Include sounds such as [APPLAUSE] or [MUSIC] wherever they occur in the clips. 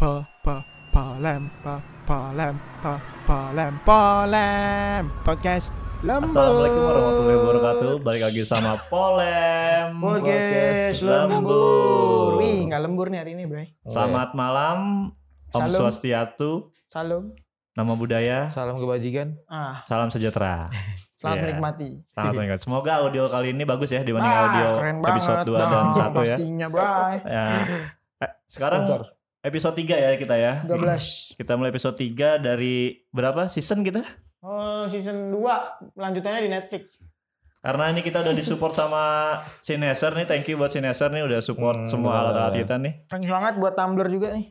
pa pa palem pa palem pa palem palem podcast lembur. Assalamualaikum warahmatullahi wabarakatuh. Balik lagi sama Polem. Podcast lembur. Wih, nggak lembur nih hari ini, Bray. Selamat malam. Om Salam. Swastiatu. Salam. Nama budaya. Salam kebajikan. Ah, Salam sejahtera. selamat Iya. menikmati. Selamat menikmati. Semoga audio kali ini bagus ya dibanding Ah, audio episode banget 2 dan dong, 1 ya. Pastinya, Bray. ya. Eh, Sekarang Sponsor. Episode 3 ya kita ya. 12. [CLEARS THROAT] Kita mulai episode 3 dari berapa season kita? Oh, season 2 lanjutannya di Netflix. Karena ini kita udah disupport sama Sineser nih. Thank you buat Sineser nih udah support Hmm, semua alat-alat kita nih. Thank you banget buat Tumblr juga nih.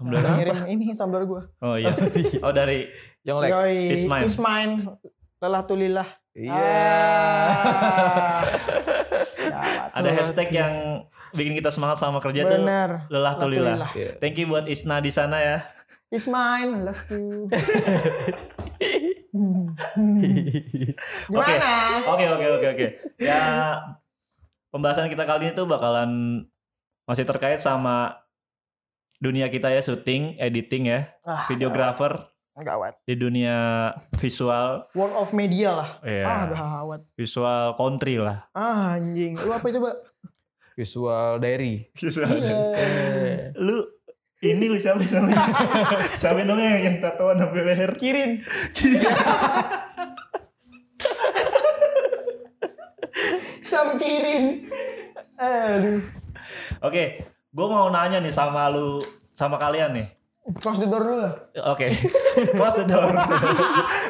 Alhamdulillah. Ngirim ini Tumblr gua. Oh iya. [LAUGHS] Oh dari Yang like. Yoi, Is mine. Is mine. Lelah tulillah. Iya. Ah. Gawat. [LAUGHS] ada hashtag yang bikin kita semangat sama kerja tuh Bener. lelah tuh lillah. Tulillah. Iya. Thank you buat Isna di sana ya. Mine, love you. [LAUGHS] Gimana? Oke oke oke oke. Ya pembahasan kita kali ini tuh bakalan masih terkait sama dunia kita ya syuting, editing ya, Ah, videographer Gawat. di dunia visual, World of media lah. Iya. Ah, gawat. visual country lah. Ah, anjing. Lu apa coba? Visual diary. Visual. Iya. Lu ini lu siapa [LAUGHS] namanya? siapa namanya yang tatoan sampai leher? Kirin. [LAUGHS] Sam Kirin. Aduh. Oke, gue mau nanya nih sama lu, sama kalian nih. Close the door dulu lah. Oke, [LAUGHS] close the door.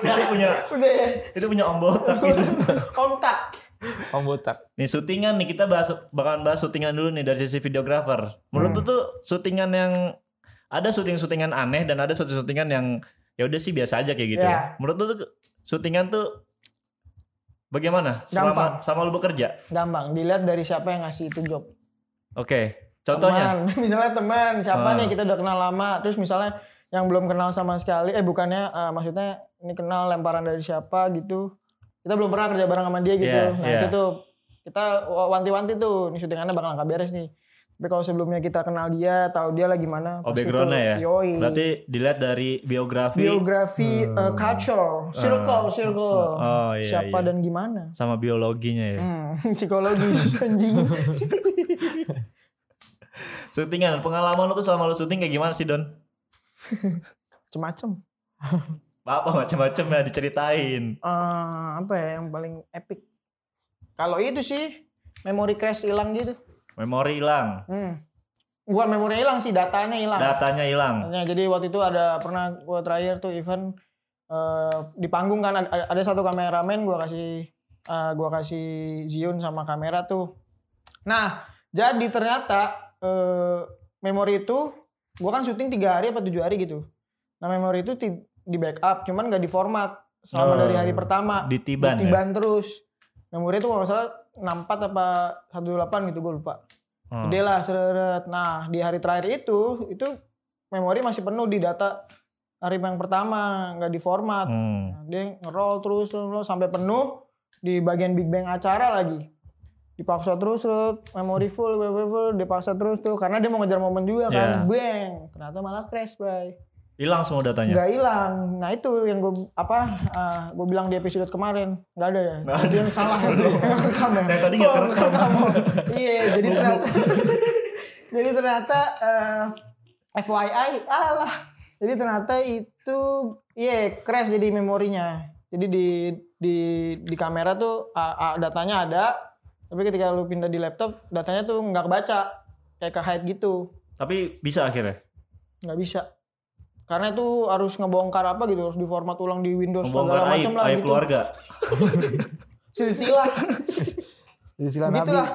itu punya Udah ya. itu punya om botak gitu. Kontak. [LAUGHS] Om botak. Nih syutingan nih kita bahas bakalan bahas syutingan dulu nih dari sisi videographer. Menurut lu tuh syutingan yang ada syuting-syutingan aneh dan ada syuting-syutingan yang ya udah sih biasa aja kayak gitu. Ya. Menurut tuh syutingan tuh bagaimana selama sama lu bekerja? Gampang. Dilihat dari siapa yang ngasih itu job. Oke, contohnya. Teman. [LAUGHS] misalnya teman siapa Ah. nih kita udah kenal lama terus misalnya yang belum kenal sama sekali eh bukannya eh, maksudnya ini kenal lemparan dari siapa gitu kita belum pernah kerja bareng sama dia gitu Iya, nah iya. itu tuh kita wa- wanti-wanti tuh ini syutingannya bakal nggak beres nih tapi kalau sebelumnya kita kenal dia tahu dia lagi mana Oh, backgroundnya ya? yoi. Berarti dilihat dari biografi biografi eh, culture circle circle Oh, iya, siapa iya. dan gimana sama biologinya ya. hmm, [LAUGHS] psikologis anjing [LAUGHS] Syutingan, pengalaman lu tuh selama lu syuting kayak gimana sih Don? [LAUGHS] macem-macem Apa macam-macam ya diceritain. Eh, apa ya yang paling epic? Kalau itu sih memori crash hilang gitu. Memori hilang, Hmm. Bukan memori hilang sih, datanya hilang. datanya hilang. Jadi waktu itu ada pernah gua terakhir tuh event eh, di panggung kan ada, ada satu kameramen gua kasih eh, gua kasih Zion sama kamera tuh. Nah, jadi ternyata eh, memori itu gua kan syuting tiga hari apa tujuh hari gitu. Nah memori itu di backup, cuman gak di format selama Oh. dari hari pertama. Ditiban ya. Tiban terus. Memori itu kalau nggak salah 64 apa 18 gitu gue lupa. Hmm. Gede lah seret. Nah di hari terakhir itu itu memori masih penuh di data hari yang pertama nggak di format. Hmm. Nah, dia nge-roll terus, terus, terus sampai penuh di bagian Big Bang acara lagi. Dipaksa terus, terus memori full, full, full, dipaksa terus tuh karena dia mau ngejar momen juga kan. Iya. Bang, ternyata malah crash, bray Hilang semua datanya. nggak hilang. Nah itu yang gue apa gue bilang di episode kemarin nggak ada ya. Nggak Itu yang salah ya. Nggak kerekam ya. Yang tadi nggak kerekam. Iya jadi ternyata [LAUGHS] jadi ternyata eh, FYI alah. Jadi ternyata itu iya crash jadi memorinya. Jadi di di di kamera tuh ah, ah, datanya ada, tapi ketika lu pindah di laptop datanya tuh nggak kebaca kayak ke hide gitu Tapi bisa akhirnya. nggak bisa karena itu harus ngebongkar apa gitu harus diformat ulang di Windows Membongkar segala macam lah aib gitu keluarga. [LAUGHS] silsilah silang gitulah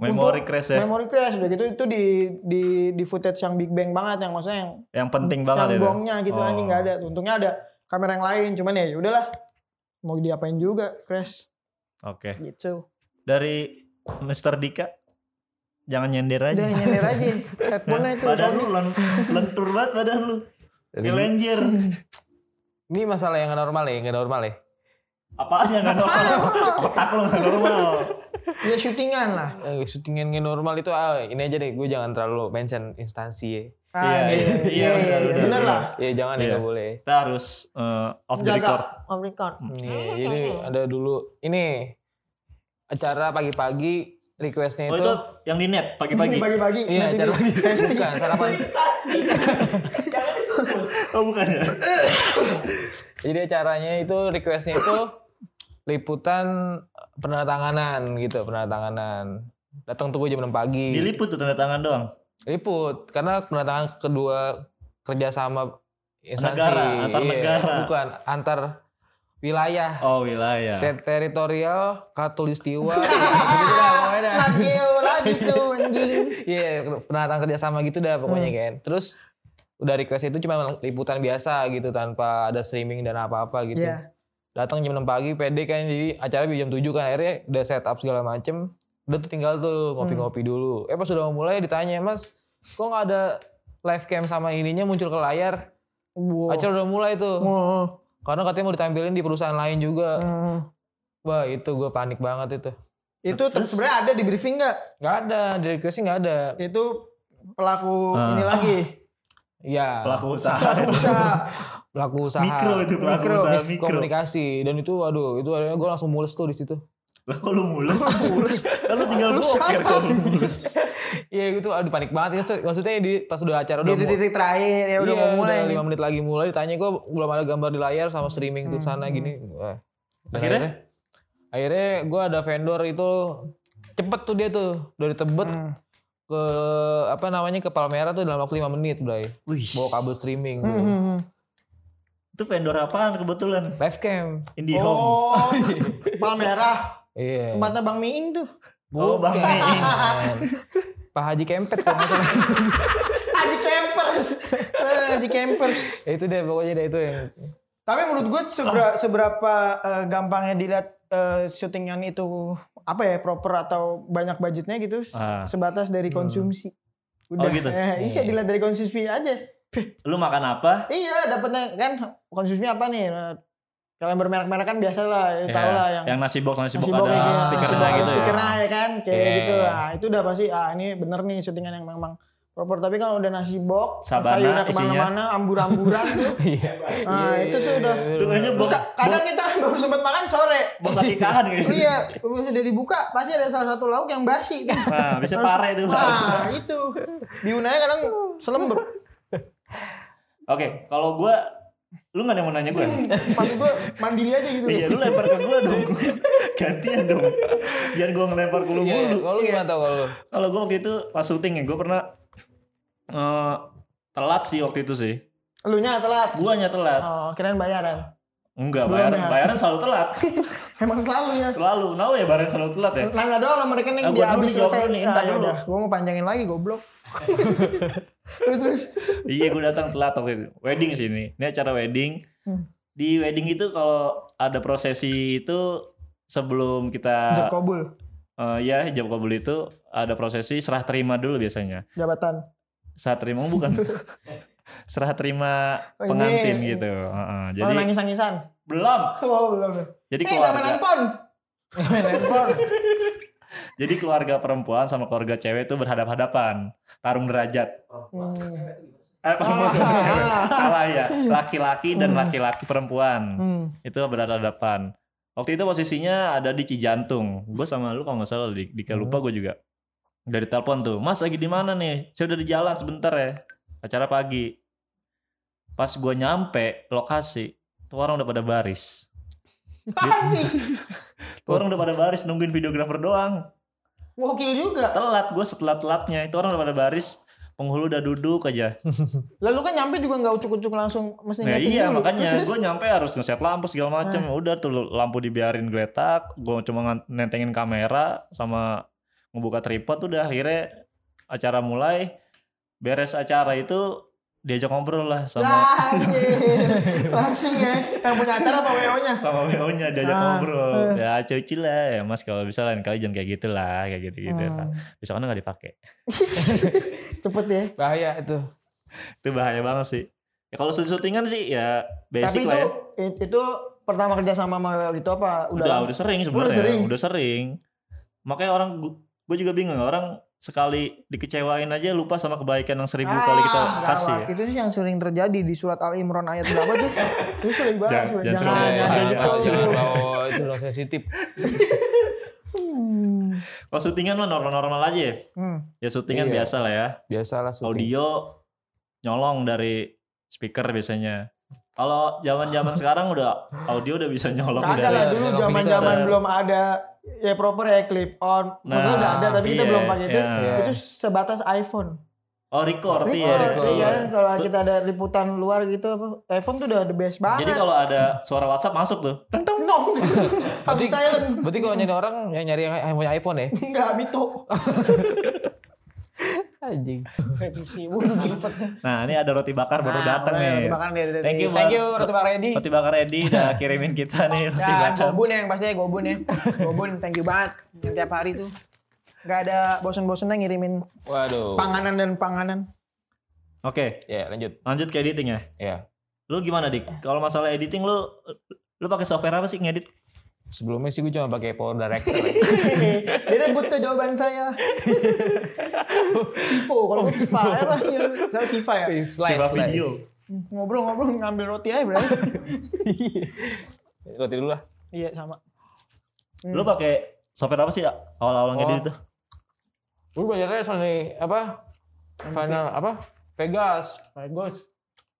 Memori Untuk crash ya. memory crash udah gitu itu di di di footage yang Big Bang banget yang maksudnya yang Yang penting yang banget itu. gongnya gitu Oh. anjing nggak ada untungnya ada kamera yang lain cuman ya udahlah mau diapain juga crash Oke. gitu Dari Mr. Dika jangan nyender aja. udah nyender aja headphone-nya itu badan Sony. lu len- lentur banget badan lu. Jadi, Ranger. ini masalah yang nggak normal ya, nggak normal ya. Apaan yang gak normal? [LAUGHS] Otak lu gak normal. ya syutingan lah. Eh, syutingan yang normal itu ah, ini aja deh gue jangan terlalu mention instansi ya. Ah, Iya, iya, iya, iya, iya, iya, bener lah. Ya jangan ya Iya. nggak boleh. Kita harus eh, off the record. off record. Nih, ini ada dulu ini acara pagi-pagi requestnya Oh itu, itu yang di net pagi-pagi. [LAUGHS] Pagi-pagi. iya di- [LAUGHS] pagi bukan [LAUGHS] sarapan. oh bukan ya? Jadi acaranya itu requestnya itu liputan penandatanganan gitu, penandatanganan. Datang tuh gue jam 6 pagi. Diliput tuh tanda tangan doang. Liput karena penandatangan kedua kerjasama instansi Negara, antar Iya, negara. bukan antar wilayah Oh wilayah. Ter- teritorial katulistiwa ya, [LAUGHS] gitu dah pokoknya. Lagi lagi tuh anjing. Iya, penandatangan kerjasama gitu dah pokoknya Hmm. kan. Terus udah request itu cuma liputan biasa gitu tanpa ada streaming dan apa-apa gitu. Iya. Datang jam 6 pagi pede kan jadi acara jam 7 kan akhirnya udah setup segala macem. Udah tuh tinggal tuh ngopi-ngopi dulu. Eh pas udah mau mulai ditanya, "Mas, kok nggak ada live cam sama ininya muncul ke layar?" Wow. Acara udah mulai tuh. Wow. Karena katanya mau ditampilin di perusahaan lain juga. Hmm. Wah, itu gue panik banget itu. Itu sebenarnya ada di briefing nggak? Nggak ada, di requestnya nggak ada. Itu pelaku Ah. ini lagi. Iya. Pelaku [LAUGHS] usaha. Pelaku usaha. pelaku usaha. Mikro itu pelaku Mikro. usaha mikro. komunikasi dan itu waduh itu akhirnya gue langsung mules tuh di situ Lah kok lu mulus? Lu tinggal Lu boker kalau lu mulus. iya gitu aduh panik banget ya maksudnya di pas udah acara Di udah mau titik terakhir ya udah iya, mau mulai udah nih. lima menit lagi mulai ditanya gue belum ada gambar di layar sama streaming tuh sana Hmm. gini Wah. Dan Akhirnya? akhirnya gue ada vendor itu cepet tuh dia tuh dari Tebet Hmm. ke apa namanya ke Palmera tuh dalam waktu 5 menit bray Wih, bawa kabel streaming Hmm, tuh. hmm, hmm. itu vendor apaan kebetulan? live cam IndiHome. Oh, [LAUGHS] Palmerah. Iya Tempatnya Bang Miing tuh. Oh, Bang Bukan. Miing. [LAUGHS] Pak Haji Kempet kalau nggak salah [LAUGHS] Haji Campers. Eh, Haji Campers. Ya, itu deh pokoknya deh itu yang Tapi menurut gue seberapa, seberapa eh, gampangnya dilihat eh, syutingan itu apa ya proper atau banyak budgetnya gitu Ah. sebatas dari konsumsi. Oh, gitu? Eh, iya dilihat dari konsumsi aja. Lu makan apa? Iya dapatnya kan konsumsi apa nih? Kalau yang bermerek-merek kan biasa lah, ya, Ya, tau lah yang yang nasi box nasi box nasi box ada ya, stikernya box, gitu ya. stikernya ya kan, kayak Iya. gitu lah. Itu udah pasti ah ini bener nih syutingan yang memang proper. Tapi kalau udah nasi box, Sabana sayurnya ke mana-mana, ambur-amburan tuh. [LAUGHS] Iya. Nah itu tuh udah. Itu box ka- kadang kita baru sempat makan sore. box nikahan gitu. iya, sudah dibuka pasti ada salah satu lauk yang basi. tuh. Nah, bisa pare itu. Nah itu diunanya kadang selembek. Oke, kalau gua lu gak ada yang mau nanya gue? Maksud gue mandiri aja gitu. iya, lu lempar ke gua dong. [LAUGHS] Gantian dong. Jangan gua ngelempar ke lu Iya, mulu. kalau lu gimana tau kalau lu? Kalau gua waktu itu pas syuting ya, gua pernah eh, telat sih waktu itu sih. Lu nya telat. Guanya telat. Oh, kirain bayaran. Enggak, bayaran, ya? bayaran selalu telat. [LAUGHS] Emang selalu ya. Selalu. Kenapa ya bayaran selalu telat ya? Nanya doang nomor rekening Ah, dia habis selesai. nih, Ah, entar ya dulu. udah, gua mau panjangin lagi goblok. [LAUGHS] terus terus. iya, gua datang telat waktu itu. Wedding sih ini. Ini acara wedding. Hmm. Di wedding itu kalau ada prosesi itu sebelum kita Jab kabul, eh, ya hijab kabul itu ada prosesi serah terima dulu biasanya. jabatan. Serah terima bukan. [LAUGHS] serah terima Oh, ini. pengantin gitu. Heeh, Jadi jadi oh, nangis-nangisan. belum. Oh, belum. Jadi zaman keluarga handphone. [LAUGHS] Main handphone. jadi keluarga perempuan sama keluarga cewek itu berhadap-hadapan, tarung derajat. Hmm. Eh, Ah. Salah ya. Laki-laki dan laki-laki perempuan. Hmm. Itu berhadapan. Waktu itu posisinya ada di Cijantung. Gue sama lu kalau nggak salah di, di lupa gue juga. Dari telepon tuh, Mas lagi di mana nih? Saya udah di jalan sebentar ya. Acara pagi. Pas gue nyampe lokasi, tuh orang udah pada baris. [LAUGHS] Anjing. Tuh orang udah pada baris nungguin videografer doang. Gokil juga. Telat gue setelah telatnya itu orang udah pada baris. Penghulu udah duduk aja. [LAUGHS] Lalu kan nyampe juga nggak ucuk-ucuk langsung mesti Nah iya dulu. makanya gue nyampe harus ngeset lampu segala macem. Udah tuh lampu dibiarin geletak. Gue cuma nentengin kamera sama ngebuka tripod. Udah akhirnya acara mulai. Beres acara itu diajak ngobrol lah sama anjir. Langsung ya. Yang punya acara apa WO-nya? sama WO-nya diajak Ah, ngobrol. eh. Ya cuci lah ya mas kalau bisa lain kali jangan kayak gitu lah kayak gitu gitu. Hmm. Besok kan nggak dipakai. [LAUGHS] Cepet ya. Bahaya itu. Itu bahaya banget sih. Ya kalau syutingan sih ya Tapi basic itu lah ya. it- itu pertama kerja sama sama WO itu apa? Udah udah sering Udah sebenarnya. sering? Udah sering. Makanya orang gue juga bingung orang sekali dikecewain aja lupa sama kebaikan yang seribu kali kita Ah, kasih. gawat. Itu sih yang sering terjadi di surat Al Imran ayat berapa tuh? [LAUGHS] Itu sering banget. Jangan- Jangan, jangan jangan, terlalu- jangan jangan- gitu. Jangan itu dong sensitif. Hmm. Kalau syutingan mah normal-normal aja ya. Hmm. Ya syutingan Iya. biasa lah ya. Biasalah syuting. Audio nyolong dari speaker biasanya. Kalau zaman-zaman sekarang udah audio udah bisa nyolong Kagak dari lah dulu nyolong zaman-zaman belum ada ya proper ya clip on. Maksudnya Nah, udah ada tapi kita iya, belum pakai itu. iya. Iya. Itu sebatas iPhone. Oh record, Record, iya. record. iya kan kalau kita ada liputan luar gitu apa iPhone tuh udah the best banget. Jadi kalau ada suara WhatsApp masuk tuh. Teng, teng. no, [LAUGHS] habis Berarti- silent. Berarti kalau nyari orang yang nyari yang punya iPhone ya? [LAUGHS] Enggak, Mito. [LAUGHS] Anjing. Revisi. Nah ini ada roti bakar baru datang udah, nih. Roti bakar nih, dari- Thank you, Thank you, roti bakar ready. Roti bakar Edi udah kirimin kita nih roti Dan bakar. Gobun ya, yang pastinya Gobun ya. Gobun, thank you banget. Yang tiap hari tuh. Gak ada bosen-bosennya ngirimin Waduh. panganan dan panganan. Oke, Ya lanjut. lanjut ke editing ya. Ya. Lu gimana dik? Kalau masalah editing lu lu pakai software apa sih ngedit? Sebelumnya sih gue cuma pakai Power Director. [LAUGHS] Dia rebut tuh jawaban saya. Vivo, kalau gue FIFA ya lah. Saya FIFA ya. slide, Coba slide. video. Ngobrol-ngobrol ngambil roti aja berarti. Roti dulu lah. iya sama. Hmm. Lu pakai software apa sih ya? awal-awal ngedit Oh. itu? Gue belajarnya Sony apa? Final apa? Vegas. Bagus.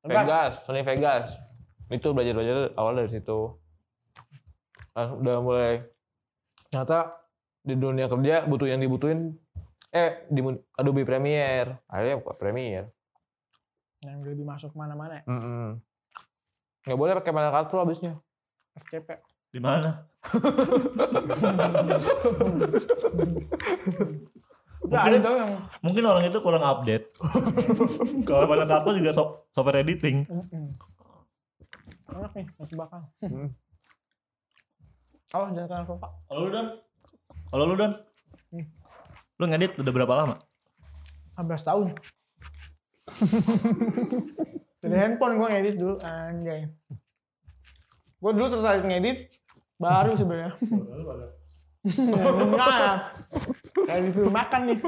Vegas, Sony Vegas. Itu belajar-belajar awal dari situ. Ah, udah mulai ternyata di dunia kerja butuh yang dibutuhin eh di Adobe Premiere. Akhirnya buka Premiere. Yang lebih masuk mana-mana ya. Mm Nggak boleh pakai Final Cut Pro abisnya. FTP. Di mana? Udah ada tuh yang Mungkin orang itu kurang update. [LAUGHS] Kalau Final Cut Pro juga so- software editing. Enak nih, nasi bakar. Awas jangan. Kalau lu Dan? Kalau lu Dan? Hmm. Lu ngedit udah berapa lama? 15 tahun. [LAUGHS] Dari handphone gue ngedit dulu, anjay. Gue dulu tertarik ngedit, baru sebenarnya. [LAUGHS] Enggak. Kayak review makan nih.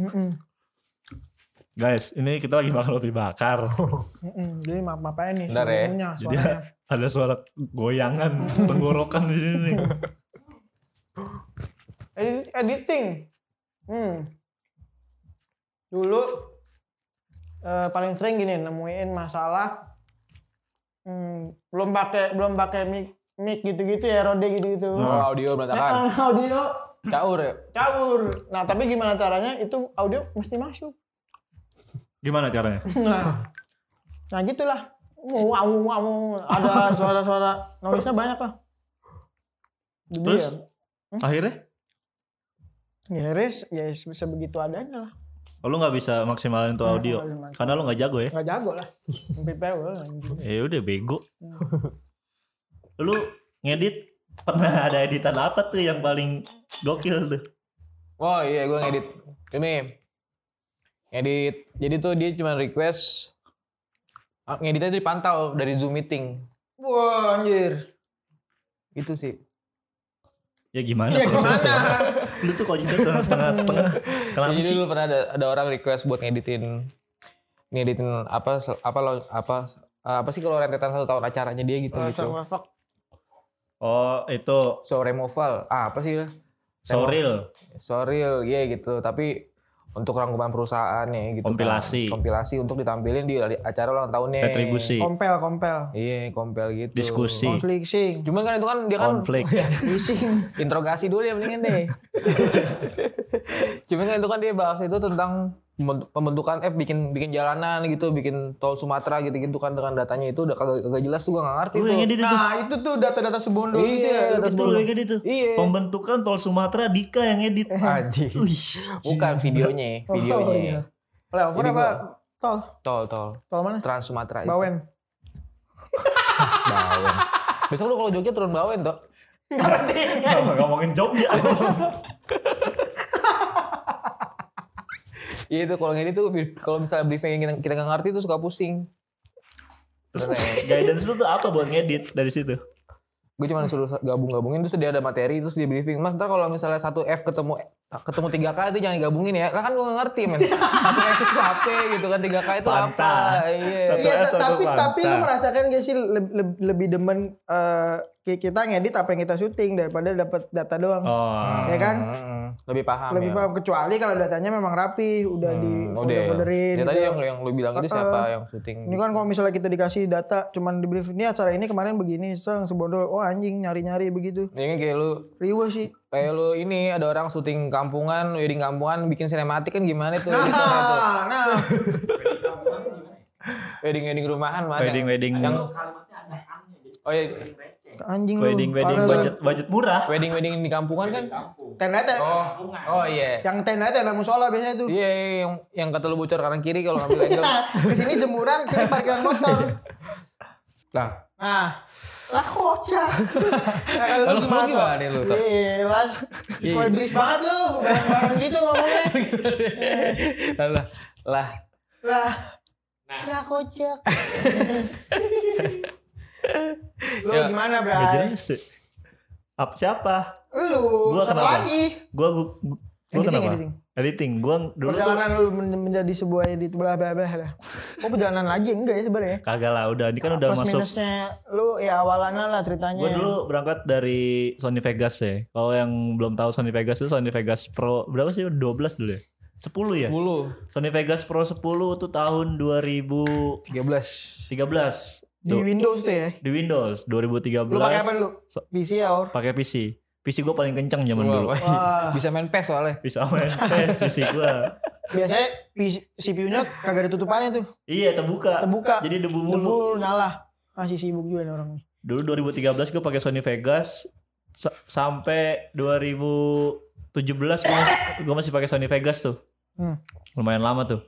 Mm-mm. Guys, ini kita lagi makan roti bakar. Jadi maaf aja nih Bentar ya. suaranya, Jadi suaranya. [LAUGHS] ada suara goyangan tenggorokan di sini. nih. Edit- editing. Hmm. Dulu eh, paling sering gini nemuin masalah hmm, belum pakai belum pakai mic mic gitu-gitu ya Rode gitu-gitu. Oh, audio berantakan. Nah, audio Caur ya? caur. Nah, tapi gimana caranya itu audio mesti masuk. Gimana caranya? Nah, nah gitulah. Wow, wow, ada suara-suara noise-nya banyak lah. Jadi Terus? ya, Akhirnya? ya res, ya bisa begitu adanya lah. Oh, lu nggak bisa maksimalin tuh audio. Bisa Karena lu nggak jago ya? Nggak jago lah. Anjing. Ya udah bego. Lu ngedit pernah ada editan apa tuh yang paling gokil tuh? Oh iya gue ngedit. Ini. Ngedit. Jadi tuh dia cuma request. ah, Ngeditnya tuh dipantau dari Zoom meeting. Wah anjir. Itu sih. Ya gimana Iya gimana? [LAUGHS] Lu tuh kok jadi setengah setengah setengah. Kenapa Jadi sih? dulu pernah ada, ada orang request buat ngeditin ngeditin apa apa lo apa apa sih kalau rentetan satu tahun acaranya dia gitu Uh, gitu. Oh itu So removal. Ah, apa sih? Soril. Soril, iya gitu. Tapi untuk rangkuman perusahaan ya gitu. kan. Kompilasi. Kompilasi untuk ditampilin di acara ulang tahunnya. Retribusi. Kompel, kompel. Iya, kompel gitu. Diskusi. Konfliksing. Cuman kan itu kan dia kan Konflik. [LAUGHS] Leasing. interogasi dulu ya mendingan deh. [LAUGHS] Cuman kan itu kan dia bahas itu tentang pembentukan eh bikin bikin jalanan gitu, bikin tol Sumatera gitu-gitu kan dengan datanya itu udah kagak, kagak jelas tuh gua gak ngerti Lu tuh. yang ngedit itu? Nah itu tuh data-data sebondo Iya, gitu ya. data Itu lu yang ngedit tuh? Iya. Pembentukan tol Sumatera Dika yang ngedit. [LAUGHS] Anjing. Wih. Bukan videonya, [LAUGHS] Oh, videonya. iya. Flyover Jadi apa? Tol. Tol, tol. Tol mana? Trans Sumatera itu. Bawen. [LAUGHS] Bawen. Besok lu kalau Jogja turun Bawen toh. Ngomongin Jogja. Iya itu kalau ngedit tuh kalau misalnya briefing yang kita, nggak ngerti tuh suka pusing. Terus guidance lu tuh apa buat ngedit dari situ? gue cuma suruh gabung-gabungin terus dia ada materi terus dia briefing mas ntar kalau misalnya satu F ketemu ketemu 3K itu jangan digabungin ya lah kan gue ngerti men [LAUGHS] satu itu apa gitu kan 3K itu apa iya Iya, tapi pantai. tapi lu merasakan gak sih lebih, lebih demen eh, ki- kita ngedit apa yang kita syuting daripada dapat data doang. Oh. Ya kan? Lebih paham lebih ya. paham kecuali kalau datanya memang rapi, udah di Hmm, udah folder-folderin Ya tadi gitu. yang yang lu bilang itu siapa yang syuting Ini kan kalau misalnya kita dikasih data cuman di brief ini acara ini kemarin begini, serang sebodol. Oh anjing nyari-nyari begitu. ini kayak lu Riwa sih. Kayak lu ini ada orang syuting kampungan wedding kampungan bikin sinematik kan gimana tuh gitu, tuh. Nah, nah. wedding wedding rumahan mas Wedding wedding yang oh iya Anjing lu. wedding wedding budget budget murah. wedding wedding di kampungan kan Tenda tenda. oh oh iya Yang tenda tenda musola biasanya tuh. iya iya, yang yang kata lu bocor kanan kiri kalau ngambil angle Ke sini jemuran, ke sini parkiran motor. lah Nah, lah kocak. Nah, [LAUGHS] Lalu lu gimana lu, Tok? Gila, sesuai brief banget lu. Bareng-bareng gitu ngomongnya. lah lah Lah, lah kocak. [LAUGHS] lu Ya, gimana, Gak Bray? jelas sih. Apa siapa? Lu, Gua siapa kenapa? lagi? Gua gua, gua Editing, kenapa? editing. Editing. Gua dulu tuh Perjalanan lu men- menjadi sebuah edit bla bla bla dah. Oh perjalanan lagi enggak ya sebenarnya? kagak lah udah ini kan udah Plus masuk minusnya lu ya awalannya lah ceritanya. Gue dulu berangkat dari Sony Vegas ya. Kalau yang belum tahu Sony Vegas itu Sony Vegas Pro berapa sih? 12 dulu ya? 10 ya? 10 Sony Vegas Pro 10 tuh tahun 2013 13 di Windows tuh ya. di Windows 2013. Lu pakai apa dulu? So- PC ya or? Pakai PC. PC gue paling kenceng zaman Wah, dulu. wah. Bisa main PES soalnya Bisa main PES PC gue. Biasanya CPU-nya kagak ada tutupannya tuh. Iya terbuka. Terbuka. Jadi debu mulu. Debu nyala. Masih sibuk juga nih orang nih. Dulu 2013 gue pakai Sony Vegas sa- sampai 2017 gue gue masih pakai Sony Vegas tuh. Hmm. Lumayan lama tuh.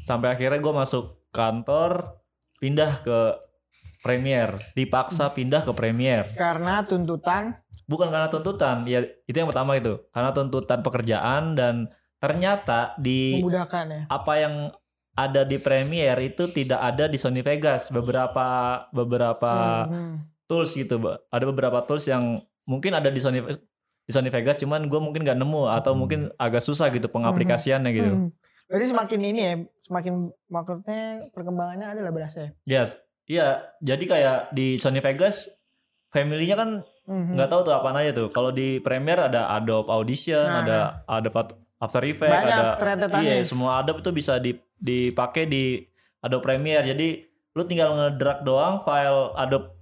Sampai akhirnya gue masuk kantor pindah ke Premiere, dipaksa pindah ke Premiere. Karena tuntutan Bukan karena tuntutan, ya itu yang pertama itu. Karena tuntutan pekerjaan dan ternyata di memudahkan ya. apa yang ada di Premiere itu tidak ada di Sony Vegas. Beberapa beberapa Hmm. tools gitu ada beberapa tools yang mungkin ada di Sony di Sony Vegas cuman gue mungkin nggak nemu atau mungkin agak susah gitu pengaplikasiannya gitu Hmm. Berarti semakin ini ya, semakin maksudnya perkembangannya ada lah berasa ya. yes iya jadi kayak di Sony Vegas family-nya kan Hmm. nggak tahu tuh apa aja tuh kalau di Premiere ada Adobe Audition Nah, ada Adobe After Effects Banyak ada iya semua Adobe itu bisa di- dipakai di Adobe Premiere jadi lu tinggal ngedrag doang file Adobe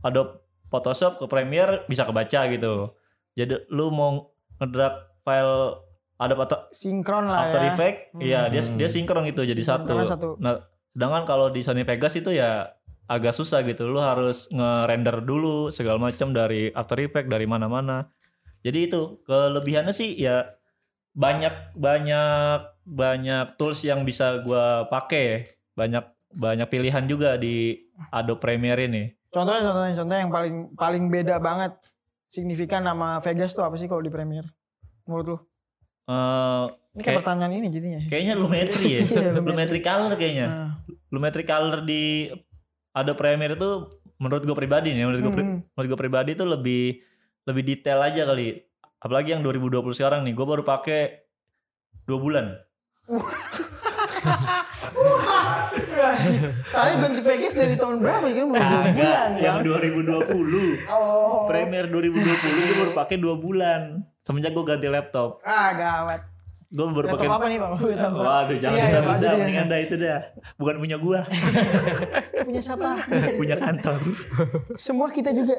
Adobe Photoshop ke Premiere bisa kebaca gitu jadi lu mau ngedrag file Adobe Auto- Sinkron lah After ya. Effects iya dia Hmm. dia sinkron gitu jadi satu satu. nah sedangkan kalau di Sony Vegas itu ya agak susah gitu lu harus nge-render dulu segala macam dari After Effects dari mana-mana jadi itu kelebihannya sih ya banyak banyak banyak tools yang bisa gua pakai banyak banyak pilihan juga di Adobe Premiere ini Contohnya contohnya contohnya yang paling paling beda banget signifikan sama Vegas tuh apa sih kalau di Premiere? Menurut lu? Eh, Ini kayak Kayak- pertanyaan ini jadinya. kayaknya Lumetri ya [LAUGHS] Iya, Lumetri. Lumetri Color kayaknya Nah, Lumetri Color di Adobe Premiere itu menurut gue pribadi nih menurut gue hmm. menurut gue pribadi itu lebih lebih detail aja kali apalagi yang 2020 sekarang nih gue baru pakai dua bulan Tadi ganti Vegas dari tahun berapa ya? Kan belum dua bulan. yang Bang. 2020 Oh. Premiere 2020 gue baru pakai dua bulan semenjak gue ganti laptop Ah, gawat. Gue baru pakai apa nih, Bang? Waduh jangan Iya, disebut iya, dah iya. mendingan dah itu dah bukan punya gua [LAUGHS] Punya siapa? punya kantor Semua kita juga.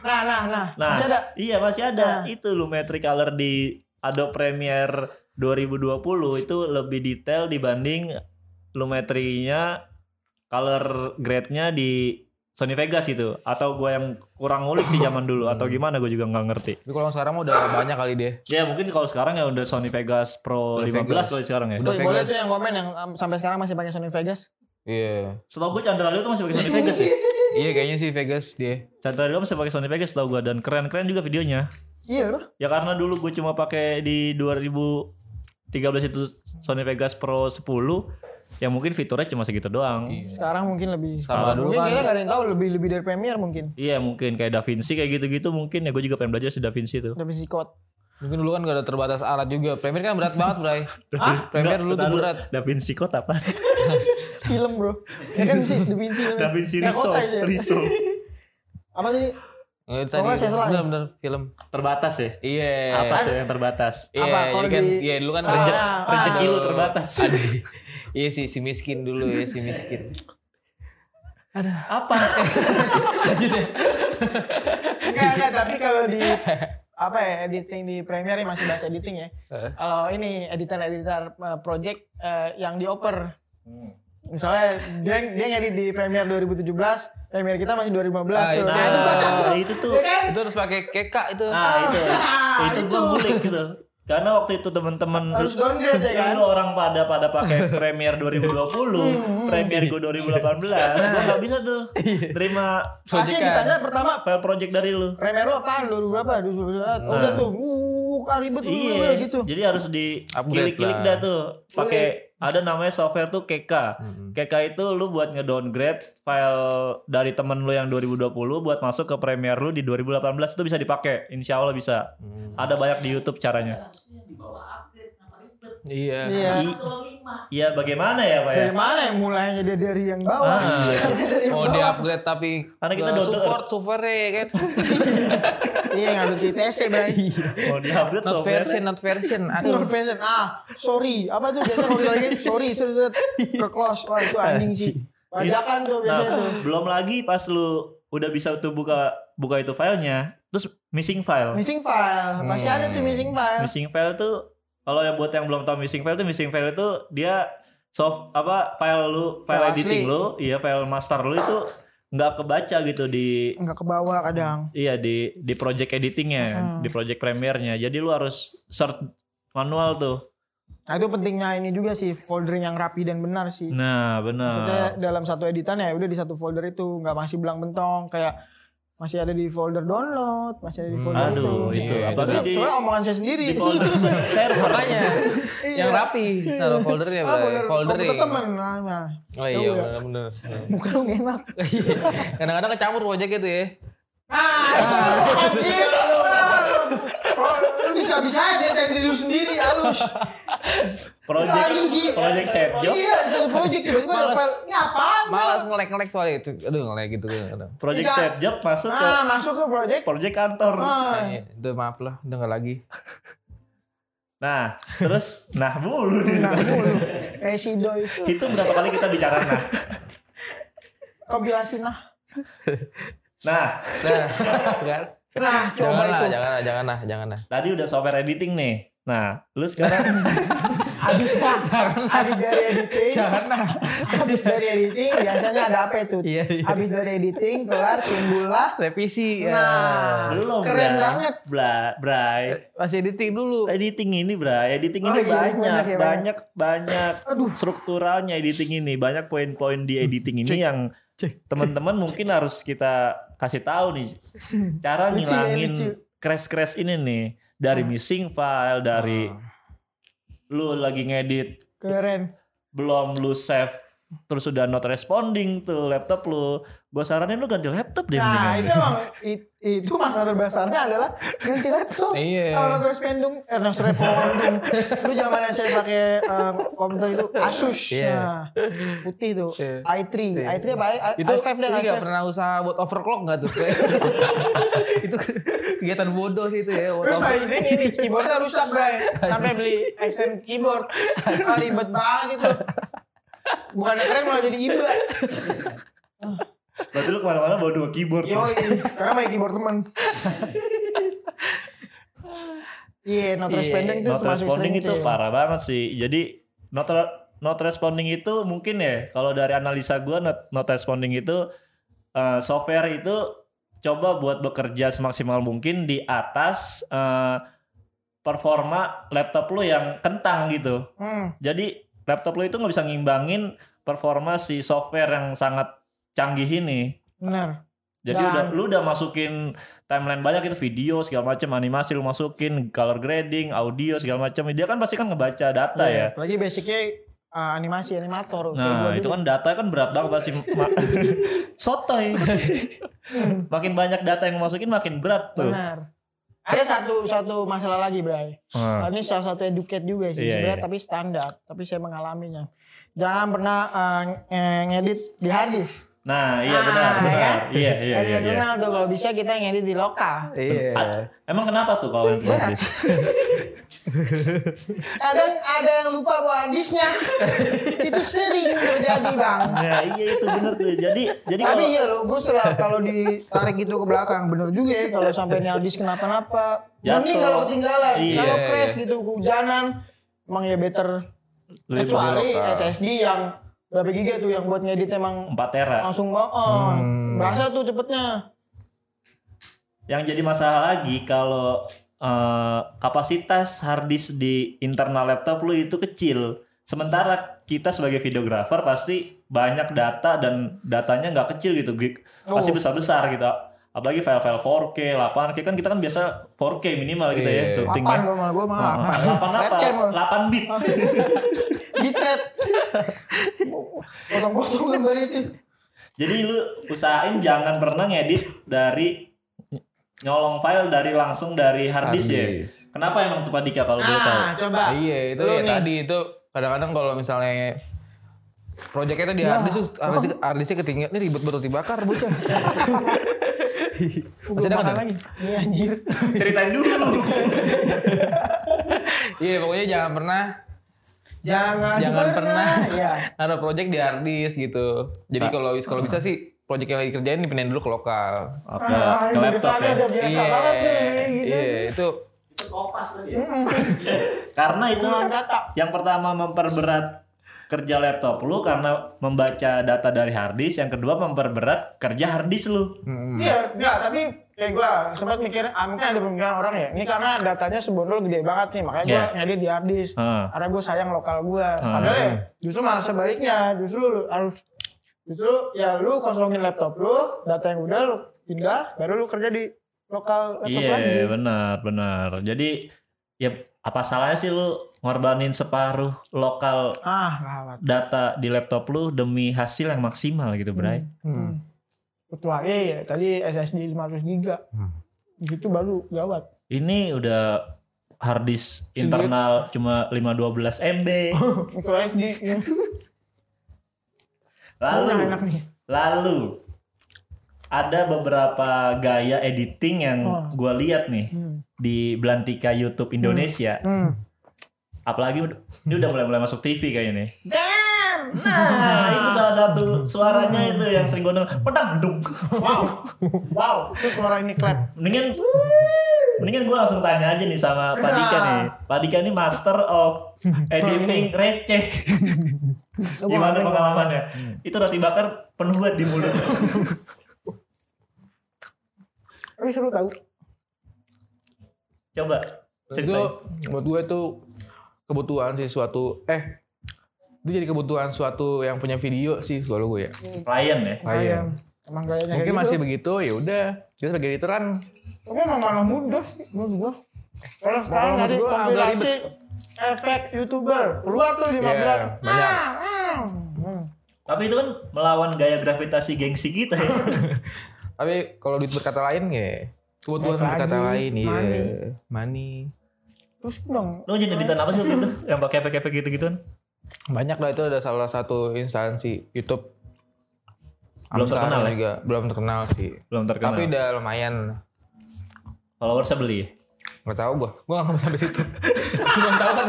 nah, nah, nah. nah Masih ada? iya masih ada Nah. itu Lumetri Color di Adobe Premiere 2020 itu lebih detail dibanding Lumetrinya color grade-nya di Sony Vegas itu atau gue yang kurang ngulik sih zaman dulu atau gimana gue juga nggak ngerti Tapi kalau sekarang mah udah banyak kali dia. ya mungkin kalau sekarang ya udah Sony Vegas Pro Udah 15 Vegas. kali sekarang ya Udah Tuh, boleh tuh yang komen yang um, sampai sekarang masih pakai Sony Vegas. Iya. setahu gue Chandra Leo tuh masih pakai Sony [LAUGHS] Vegas ya Iya kayaknya sih Vegas dia. Chandra Leo masih pakai Sony Vegas setahu gue dan keren-keren juga videonya Iya loh. ya karena dulu gue cuma pakai di 2013 itu Sony Vegas Pro 10 yang mungkin fiturnya cuma segitu doang. Iya. Sekarang mungkin lebih. Sama dulu mungkin kan. kayaknya nggak ada yang tahu lebih lebih dari Premiere mungkin. Iya mungkin kayak DaVinci kayak gitu-gitu mungkin ya gue juga pengen belajar si DaVinci tuh. Tapi si code. Mungkin dulu kan gak ada terbatas alat juga. Premiere kan berat banget, Bray. [LAUGHS] Hah? Premiere dulu tuh berat. DaVinci Code apa? [LAUGHS] Film bro. Ya kan si Da Vinci. [LAUGHS] DaVinci kota Resolve. Resolve. Apa sih? Oh, itu tadi saya salah. bener-bener film. Terbatas ya? Iya. Apa tuh yang terbatas? Iya, Apa, jadi kalau kan di- iya dulu kan Ah, rezeki ah, Rezeki lu Aduh. terbatas. Iya sih si miskin dulu ya si miskin. Apa? [LAUGHS] Lanjut ya. Enggak, enggak, tapi kalau di apa ya editing di Premiere ya, masih bahas editing ya. Eh. Kalau ini editor-editor uh, project uh, yang dioper. Misalnya dia dia ngedit di Premiere 2017, Premiere kita masih 2015 Ah, tuh. itu. Nah, itu. Nah, itu tuh. Ya kan? Itu harus pakai keka itu. Ah, itu. Ah, itu gue ngulik gitu. Karena waktu itu teman-teman Harus downgrade ya kan? Dulu orang pada pada pakai Premiere 2020, Premiere gue 2018, gue nggak bisa tuh terima Pasti ditanya pertama file project dari lu. Premiere lo apaan? 2000 berapa? 2012. Udah tuh. Uh, kan ribet Iya, gitu. jadi harus di kilik-kilik lah. dah tuh. Pakai ada namanya software tuh KK. Hmm. KK itu lu buat ngedowngrade file dari temen lu yang 2020 buat masuk ke Premiere lu di 2018 itu bisa dipakai. Insya Allah bisa. Hmm. Ada banyak di YouTube caranya. Iya. Iya. Iya, bagaimana ya, Pak ya? Dari mana ya mulainya dia dari yang bawah? Ah, Sekarang dari yang Mau bawah. di upgrade tapi Karena kita download. support software ya kan. [LAUGHS] Iya, yang harus ITC, Bray. Mau di-upgrade Not software. version, not version. [LAUGHS] Aduh, Aduh. version. Ah, sorry. Apa tuh biasanya kalau lagi sorry, sorry, ke close. Wah, itu anjing sih. Bajakan tuh biasanya Nah, tuh. belum lagi pas lu udah bisa tuh buka buka itu filenya, terus missing file. Missing file. Pasti Hmm. ada tuh missing file. Missing file tuh kalau yang buat yang belum tahu missing file tuh missing file itu dia soft apa file lu file, File editing asli. lu, iya file master lu itu nggak kebaca gitu di Enggak ke bawah kadang. iya di di project editingnya, Hmm. di project premiere-nya. Jadi lu harus search manual tuh. Nah, itu pentingnya ini juga sih foldering yang rapi dan benar sih. Nah, Maksudnya benar. dalam satu editan ya udah di satu folder itu nggak masih belang bentong kayak masih ada di folder download, masih ada di Hmm, folder Aduh, itu. itu Iya, apalagi Itu di soalnya omongan saya sendiri. di folder [LAUGHS] server. Makanya [LAUGHS] Iya. yang rapi taruh foldernya Ah, bro. folder Foldering. komputer temen. Nah, nah. Oh iya Ya. Muka lu nggak enak. [LAUGHS] Kadang-kadang kecampur project itu ya. Ah, anjir. Lu bisa bisa aja dari diri lu sendiri halus. Project project set job. Iya, di satu project tiba-tiba ada file. Ini apaan? Malas ngelek-ngelek soalnya itu. Aduh ngelek gitu. Project Tidak. set job masuk ke Nah, masuk ke project. project kantor. Ah, Iya, itu maaf lah, udah nggak lagi. Nah, terus [LAUGHS] nah mulu nih. nah, mulu. Kayak si Doi. Itu berapa kali kita bicara nah. Kompilasi nah. Nah, Nah, kan? Nah, coba jangan lah, itu. jangan lah, jangan lah, jangan lah. tadi udah software editing nih. Nah, lu sekarang [LAUGHS] Habis [LAUGHS] habis dari editing. Habis dari editing biasanya ada apa itu? Iya, iya. Habis dari editing kelar timbullah Revisi. Nah. ya. belum Keren Bray. banget. Bra, Bray. Masih editing dulu. Editing ini, Bray. Editing Oh ini iya, banyak, banyak ya, banyak, banyak, Aduh. strukturalnya editing ini, banyak poin-poin di editing ini yang teman-teman mungkin harus kita kasih tahu nih cara ya, ngilangin crash-crash ini nih dari missing file, dari lu lagi ngedit Keren. belum lu save terus udah not responding tuh laptop lu gue saranin lu ganti laptop deh Nah, mendingan. itu emang it- itu masalah terbesarnya adalah ganti laptop. Iya. Kalau terus pendung, eh terus responding. Lu zaman saya pakai eh, komputer itu Asus. Iya. Nah, putih tuh. Iya. i3. Iya. i3 apa? I- Itu i5 deh, ini nggak i5. pernah usaha buat overclock nggak tuh? [LAUGHS] itu kegiatan bodoh sih itu ya. Terus sering ini keyboardnya rusak, Bray. Sampai beli extend keyboard. [LAUGHS] Ah, ribet banget itu. Bukan keren malah jadi iba. berarti lu ke mana-mana bawa dua keyboard. Yoi, sekarang pakai keyboard temen. Iya, not Iya, responding itu not responding itu tuh. parah banget sih jadi not not responding itu mungkin ya kalau dari analisa gue not, not responding itu eh, software itu coba buat bekerja semaksimal mungkin di atas eh, performa laptop lu yang kentang gitu Hmm, jadi laptop lu itu nggak bisa ngimbangin performa si software yang sangat canggih ini benar. jadi Dan- udah lu udah masukin timeline banyak itu video segala macam animasi lu masukin color grading, audio segala macam. Dia kan pasti kan ngebaca data ya. Apalagi basicnya uh, animasi animator. Nah, itu kan data kan berat banget pasti. [LAUGHS] Sotoy. makin banyak data yang masukin makin berat tuh. Benar. Ada satu satu masalah lagi, Bray. Hmm. Ini salah satu educate juga sih Iya, sebenarnya iya. tapi standar, tapi saya mengalaminya. Jangan pernah uh, nge- ngedit di harddisk. Nah, iya Ah, benar, ya benar. kan? Iya, iya, iya, iya. jurnal tuh kalau bisa kita ngedit di lokal. Iya. Emang kenapa tuh kalau yang Berat. harddisk? Kadang ada yang lupa bawa harddisknya. [LAUGHS] itu sering terjadi, Bang. Nah, iya itu benar tuh. Jadi jadi Tapi kalau iya loh, gue setelah kalau ditarik itu ke belakang bener juga ya kalau sampai nih harddisk kenapa-napa. Mending kalau ketinggalan, Iya. kalau crash gitu kehujanan, emang ya better lebih kecuali. SSD yang berapa giga tuh yang buat ngedit emang 4 tera. langsung on. Hmm. Berasa tuh cepetnya. Yang jadi masalah lagi kalau eh, kapasitas hard disk di internal laptop lu itu kecil. Sementara kita sebagai videografer pasti banyak data dan datanya nggak kecil gitu, gig. Pasti Oh. besar-besar gitu. Apalagi file-file 4K, 8K kan kita kan biasa 4K minimal gitu ya Iya. syuting. Apaan gue malah gue malah apa? 8 apa? Webcam gua. 8 bit. [LAUGHS] Gitret. Potong-potong gambar itu. Jadi lu usahain jangan pernah ngedit dari nyolong file dari langsung dari hard disk ya. Kenapa emang tuh Pak Dika kalau boleh tahu? Ah, coba. Ah, iya itu Lu ya nih. tadi itu kadang-kadang kalau misalnya proyeknya itu di Ya. harddisk tuh harddisk harddisknya ketinggian ini ribet betul dibakar bocah. [LAUGHS] Gue Masih ada lagi. Iya anjir. [LAUGHS] Ceritain dulu. Iya pokoknya jangan pernah Jangan, Jangan pernah. Iya. naruh project di harddisk gitu. Jadi kalau kalau bisa sih project yang lagi kerjain dipindahin dulu ke lokal. Oke, Ah, ke laptop ya. udah biasa banget nih kayak gitu. Iya, itu Karena itu yang pertama memperberat kerja laptop lu karena membaca data dari hard disk, yang kedua memperberat kerja hard disk lu. hmm, Iya, enggak, tapi kayak gue sempat mikir, ah, mungkin ada pemikiran orang ya, ini karena datanya sebondol gede banget nih, makanya gue Iya. ngedit di hard disk. Heeh. Karena gue sayang lokal gue. Padahal ya, justru malah sebaliknya, justru lu harus, justru ya lu kosongin laptop lu, data yang udah lu pindah, baru lu kerja di lokal laptop Iya, lagi. benar, benar. Jadi ya apa salahnya sih lu ngorbanin separuh lokal Ah, data di laptop lu demi hasil yang maksimal gitu, Bray. hmm. Kecuali ya, tadi SSD 500 giga. Hmm. Gitu baru gawat. Ini udah hard disk internal cuma 512 MB. Micro SD. Lalu enak nih. Lalu ada beberapa gaya editing yang Oh. gua lihat nih Hmm. di Belantika YouTube Indonesia. Hmm. Apalagi ini udah mulai-mulai masuk TV kayaknya nih. Nah, itu salah satu suaranya itu yang sering gua denger. Pedang dung. Wow. Wow, itu suara ini clap. Mendingan mendingan gua langsung tanya aja nih sama Pak Dika nih. Pak Dika ini master of editing receh. Gimana pengalamannya? Itu roti bakar penuh banget di mulut. Tapi seru tau. Coba itu ceritain. buat gue itu kebutuhan sih suatu eh itu jadi kebutuhan suatu yang punya video sih kalau gue ya. Klien ya. Kayak emang gayanya Mungkin kayak masih gitu. begitu ya udah. Kita sebagai editor kan Tapi emang malah mudah sih menurut gua. Kalau sekarang agak kompilasi efek YouTuber. Keluar tuh 15. Iya, banyak. Ah, ah. Hmm. Tapi itu kan melawan gaya gravitasi gengsi kita ya. [LAUGHS] tapi kalau duit berkata lain ya kebutuhan berkata lain iya. money. Money. Terus dong. Lo jadi editan apa sih waktu itu? Yang pakai efek-efek gitu-gituan? Banyak lah itu ada salah satu instansi YouTube. Belum Sampai terkenal ya? juga belum terkenal sih. Belum terkenal. Tapi udah lumayan. Followersnya beli ya? Gak tau gua. Gua gak mau sampai situ. [LAUGHS] Cuma tahu kan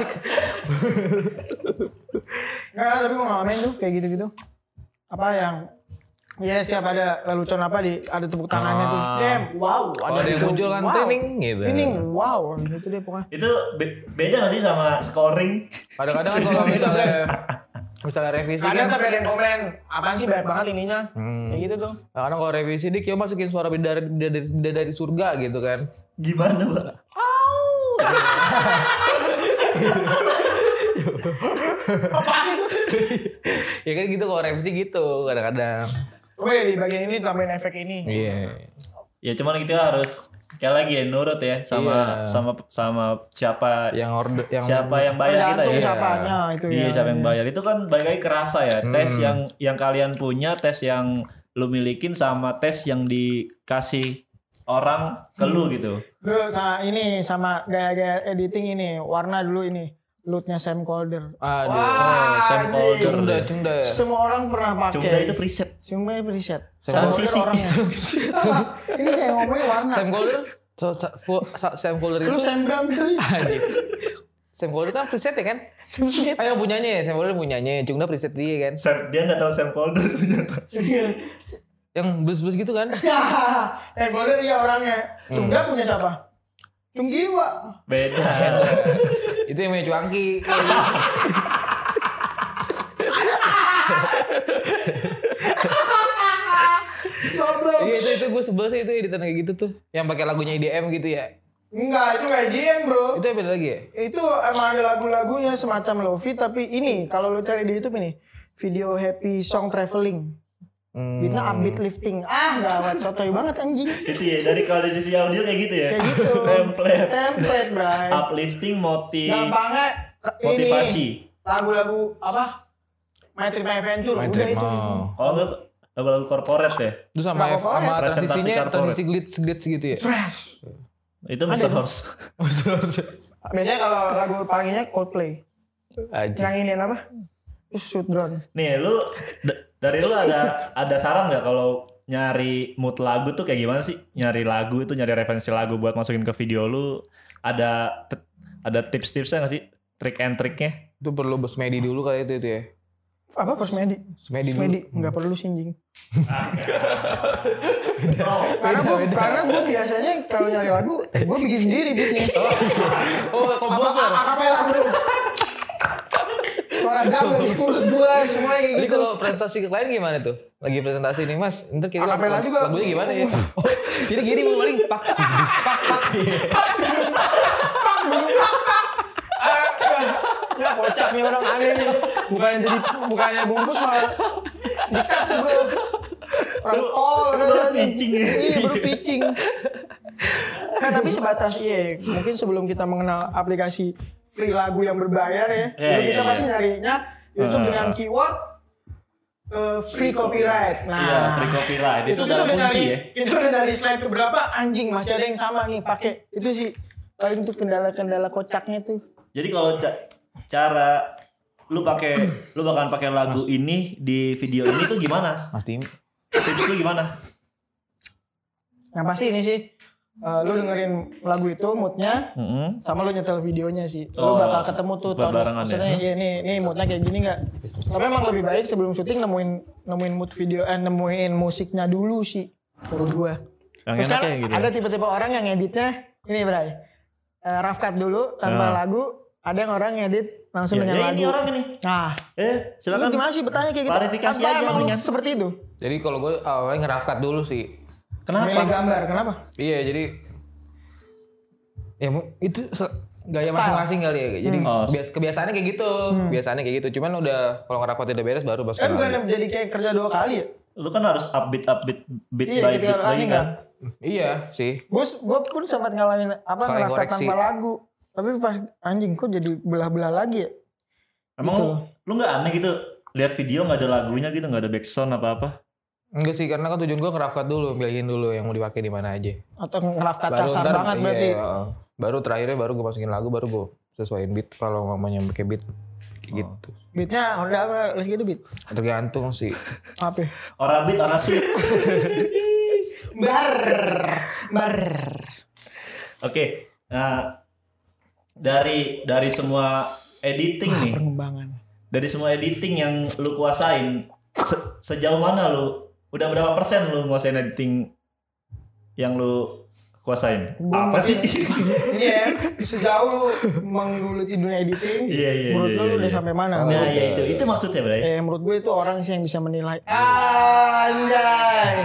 Enggak, tapi gua ngalamin tuh kayak gitu-gitu. Apa yang Ya setiap ada lelucon apa di ada tepuk tangannya Ah. terus dem wow Kalau ada yang gitu. muncul kan wow. training gitu. Ini wow gitu deh pokoknya. Itu be- beda gak sih sama scoring? Kadang-kadang kan kalau misalnya misalnya revisi Kadang kan. sampai ada yang komen, apaan sih banyak banget ininya. Hmm. Kayak gitu tuh. Kadang kalau revisi dik ya masukin suara beda dari, beda dari, beda dari surga gitu kan. Gimana, Pak? Apaan itu? [LAUGHS] ya kan gitu kalau revisi gitu kadang-kadang. Ya di bagian ini tambahin efek ini. Iya. Ya cuman kita harus Kayak lagi ya nurut ya sama Iya. sama sama siapa Yang order yang siapa yang bayar kita ya. siapanya itu Iya ya. siapa yang bayar itu kan balik lagi kerasa ya tes Hmm. yang yang kalian punya tes yang lu milikin sama tes yang dikasih orang ke lu gitu Bro, sama ini sama gaya-gaya editing ini, warna dulu ini. Lootnya Sam Calder. Aduh. Oh, Sam. Calder. Cunda, cunda. Semua orang pernah pakai. Cuma itu preset Cuma preset. Sam Calder orangnya. [LAUGHS] Ini saya ngomongin warna. Sam Calder Sam Calder itu Terus Sam Bram. [LAUGHS] Anjing. Sam Calder kan preset ya kan? Sam yang punyanya ya, Sam Calder punyanya. Cunda preset dia kan. Sam, dia nggak tahu Sam Calder ternyata Yang bus-bus gitu kan? Ya, Sam Calder iya orangnya. Cungga punya siapa? Cunggiwa. beda itu yang punya cuangki. Iya itu itu gue sebel sih itu editan kayak gitu tuh. Yang pakai lagunya IDM gitu ya. Enggak, itu kayak GM bro. Itu beda lagi ya? Itu emang ada lagu-lagunya semacam lofi tapi ini kalau lu cari di YouTube ini video happy song traveling. Hmm. Beatnya upbeat lifting. Ah, gawat sotoy banget anjing. itu ya dari kalau dari sisi audio kayak gitu ya Kayak gitu. template Template, bray. uplifting motiv Gampangnya ini motivasi lagu-lagu apa? My Trip My Adventure. My Udah itu. oh. kalau enggak lagu-lagu corporate ya Itu sama apa-apa, sama transisinya transisi glitch glitch gitu ya. Fresh. itu Mr. Ada. [LAUGHS] Horse Biasanya kalau lagu palingnya Coldplay. Aja. Yang ini apa? Shoot drone. nih lu dari lu ada ada saran nggak kalau nyari mood lagu tuh kayak gimana sih nyari lagu itu nyari referensi lagu buat masukin ke video lu ada ada tips-tipsnya nggak sih trik and triknya Itu perlu bersemedi dulu kali itu itu ya. Apa Persmedi? Semedi dulu. Persmedi nggak perlu sinjing. karena gue karena gue biasanya kalau nyari lagu gue bikin sendiri beatnya. Oh, komposer. Apa akapela bro. Suara drum dari mulut gue semuanya kayak Jadi gitu. kalau presentasi ke klien gimana tuh? Lagi presentasi nih mas, ntar kira Akapela juga. lagunya gimana ya? Oh, [LAUGHS] jadi gini mau paling pak pak pak. Ya kocak nih orang aneh nih. Bukannya jadi bukannya bungkus malah dikat tuh bro. Orang tol kan jadi. pitching ya. Iya baru pitching. Nah tapi sebatas iya. Mungkin sebelum kita mengenal aplikasi free lagu yang berbayar ya. Iya, dulu iya, kita iya. pasti nyarinya YouTube Ah. dengan keyword eh, free copyright. Nah, iya free copyright itu, itu, kita udah kunci dari, ya itu udah dari slide keberapa anjing masih ada yang sama nih pakai itu sih paling tuh kendala-kendala kocaknya tuh jadi kalau ca- cara lu pakai lu bakalan pakai lagu ini di video ini tuh gimana Mas Tim. tips lu gimana yang pasti ini sih eh, lu dengerin lagu itu moodnya Mm-mm. sama lu nyetel videonya sih Oh, lu bakal ketemu tuh barengan ya? maksudnya iya nih nih moodnya kayak gini nggak tapi emang lebih baik sebelum syuting nemuin nemuin mood video eh nemuin musiknya dulu sih menurut gua yang Terus kan gitu ada tipe-tipe orang yang editnya ini Bray. Eh, rough cut dulu tanpa Ah. lagu, ada yang orang ngedit langsung ya, dengan ya lagu. ini orang ini Nah, eh lu silakan gimana sih bertanya kayak gitu? klarifikasi Apa aja emang lu seperti itu? Jadi kalau gue awalnya ngerafkat dulu sih. Kenapa Milih gambar, kenapa? Iya jadi ya itu gaya masing-masing kali ya. Jadi Hmm. Oh, bias- kebiasaannya kayak gitu, kebiasaannya kayak gitu. Cuman udah kalau ngerafkat udah beres baru pas Eh bukan jadi kayak kerja dua kali ya? lu kan harus upbeat upbeat beat Iya, by beat lagi kan nggak. Iya sih. Gue gue pun sempat ngalamin apa Saling ngerasa koreksi. tanpa lagu. Tapi pas anjing kok jadi belah-belah lagi ya? emang Gitu lu nggak aneh gitu lihat video nggak ada lagunya gitu nggak ada backsound apa apa Enggak sih karena kan tujuan gue ngerafkat dulu, pilihin dulu yang mau dipakai di mana aja. Atau ngeraf kata kasar ntar- banget iya, berarti? heeh. baru terakhirnya baru gue masukin lagu baru gue sesuaiin beat kalau ngomongnya pakai beat kayak Oh. gitu. Beatnya udah apa lagi gitu beat? Tergantung sih. Apa? ya? orang beat orang sweet [LAUGHS] Bar, bar. oke nah dari dari semua editing nih Pengembangan. dari semua editing yang lu kuasain se- sejauh mana lu udah berapa persen lu nguasain editing yang lu kuasain? Gua apa sih? ini [LAUGHS] ya sejauh lu menggeluti dunia editing Iya, iya, menurut iya, lu iya, udah iya. sampai mana? Nah ya itu itu maksudnya bray. Eh menurut gue itu orang sih yang bisa menilai. Anjay.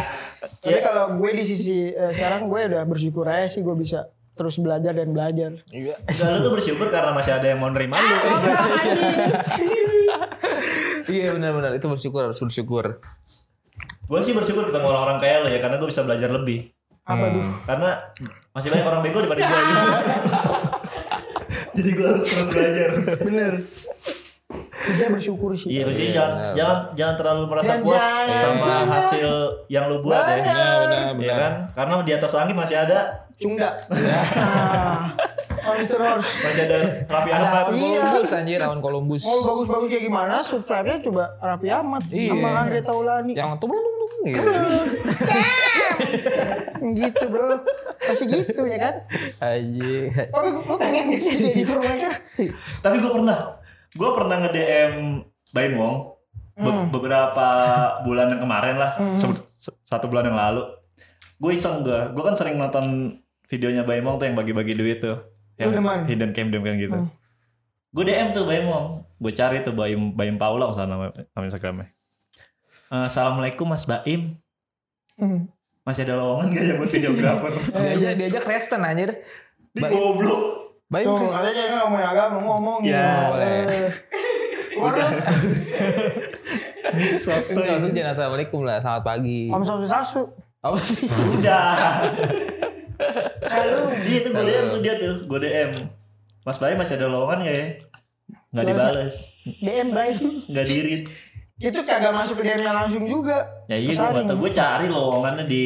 Tapi Ya. kalau gue di sisi eh, sekarang gue udah bersyukur aja sih gue bisa terus belajar dan belajar. Iya. Enggak, lu tuh bersyukur karena masih ada yang mau nerima lu. [LAUGHS] Iya benar-benar. Itu bersyukur harus bersyukur. Gue sih bersyukur ketemu orang-orang kayak lu ya karena gue bisa belajar lebih Apa tuh? Karena masih banyak orang bego daripada gue. [LAUGHS] Jadi gue harus terus belajar. Bener. Kita bersyukur sih. Iya, jadi Iya, jangan benar. jangan jangan terlalu merasa Jangan, puas jangan, sama jangan. hasil yang lu buat ya. Benar, benar, Iya kan? Karena di atas langit masih ada Cunda. Nah, oh, Mr. Horse. masih ada Raffi Ada Ahmad. Iya. Columbus anjir, Rawan Columbus. Mau bagus-bagus kayak gimana? Subscribe-nya coba Raffi Ahmad Iya. sama Andre Taulani. Yang tuh belum gitu. gitu bro. Masih gitu ya kan? Anjir. Tapi gue pengen gitu mereka. Tapi gue pernah, gue pernah nge DM Baim Wong be- Hmm. beberapa bulan yang kemarin lah, Hmm. satu bulan yang lalu. Gue iseng gue, gue kan sering nonton videonya Baim Wong tuh yang bagi-bagi duit tuh, yang demen? hidden cam kan gitu. Hmm. Gue DM tuh Baim Wong, gue cari tuh Baim Baim Paula sana nama, nama Instagramnya. Eh, Assalamualaikum Mas Baim, Hmm. masih ada lowongan gak ya buat videografer? [LAUGHS] Diajak diajak Kristen anjir. Di Baim. goblok. Baim. Tuh, ada kayak ngomongin agama, ngomong Ya, boleh. [LAUGHS] Udah. [LAUGHS] Enggak langsung jangan assalamualaikum lah, selamat pagi. Om Sasu Sasu. Apa sih? Udah. Selalu. dia tuh gue DM tuh dia tuh gue DM Mas Bayi masih ada lowongan gak ya nggak dibales DM Bray. nggak dirit Itu kagak masuk ke DM-nya langsung juga. ya iya gue Kesaring. nggak tahu gue cari lowongannya di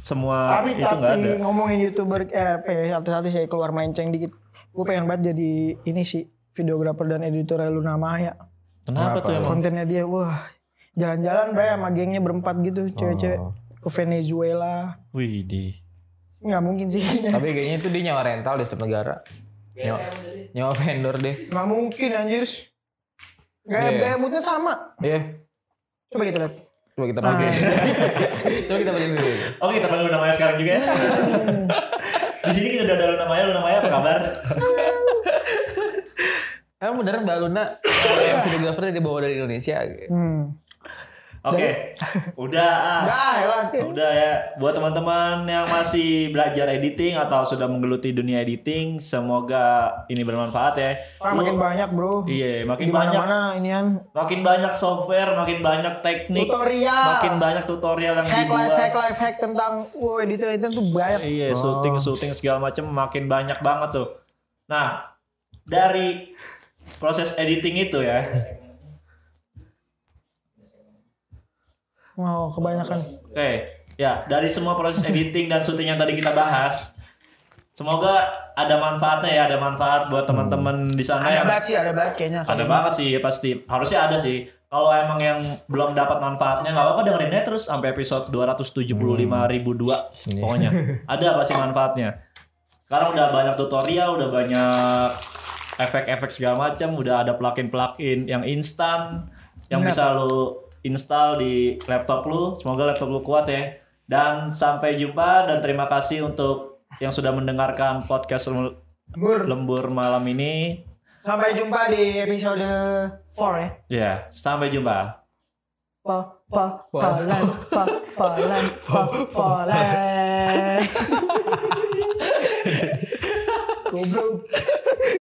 semua tapi itu nggak ada tapi ngomongin youtuber eh apa ya artis-artis ya keluar melenceng dikit gue pengen banget jadi ini sih videografer dan editor Luna Maya kenapa, Kenapa? tuh emang kontennya dia wah jalan-jalan bre sama gengnya berempat gitu cewek-cewek Oh. ke Venezuela wih di nggak mungkin sih [LAUGHS] Tapi kayaknya itu dia nyawa rental di setiap negara. Nyawa, nyawa vendor deh. nggak mungkin anjir gaya Iya. gaya moodnya sama Iya. coba kita lihat Coba kita pakai. [LAUGHS] Coba kita pakai dulu. oke kita panggil Luna Maya sekarang juga ya di sini kita udah ada Luna Maya Luna Maya apa kabar Emang beneran Mbak Luna [LAUGHS] yang videografer dibawa dari Indonesia? hmm. Oke [LAUGHS] udah ah. Elah. Udah ya, buat teman-teman yang masih belajar editing atau sudah menggeluti dunia editing, semoga ini bermanfaat ya. orang Lu- makin banyak bro Iya, makin di banyak, mana inian makin banyak software, makin banyak teknik, tutorial makin banyak tutorial yang hack life dibuat. hack life hack tentang wow editor editor tuh banyak Iya, syuting syuting segala macam makin banyak banget tuh. Nah, dari proses editing itu ya, wow kebanyakan Oke, ya dari semua proses editing dan syuting yang tadi kita bahas, semoga ada manfaatnya ya, ada manfaat buat teman-teman di sana yang banget sih ada banget kayaknya ada banget sih pasti, harusnya ada sih. Kalau emang yang belum dapat manfaatnya nggak apa-apa dengerin aja terus sampai episode 275 ribu dua, pokoknya [LAUGHS] ada pasti manfaatnya. Sekarang udah banyak tutorial, udah banyak efek-efek segala macam, udah ada plugin-plugin yang instan yang Benar. bisa lu install di laptop lu. Semoga laptop lu kuat ya. Dan sampai jumpa dan terima kasih untuk yang sudah mendengarkan podcast Lembur- Bur. lembur malam ini. Sampai jumpa di episode 4 ya. Ya, sampai jumpa. Pa pa palan pa palan pa palan. [LAUGHS] Goblok.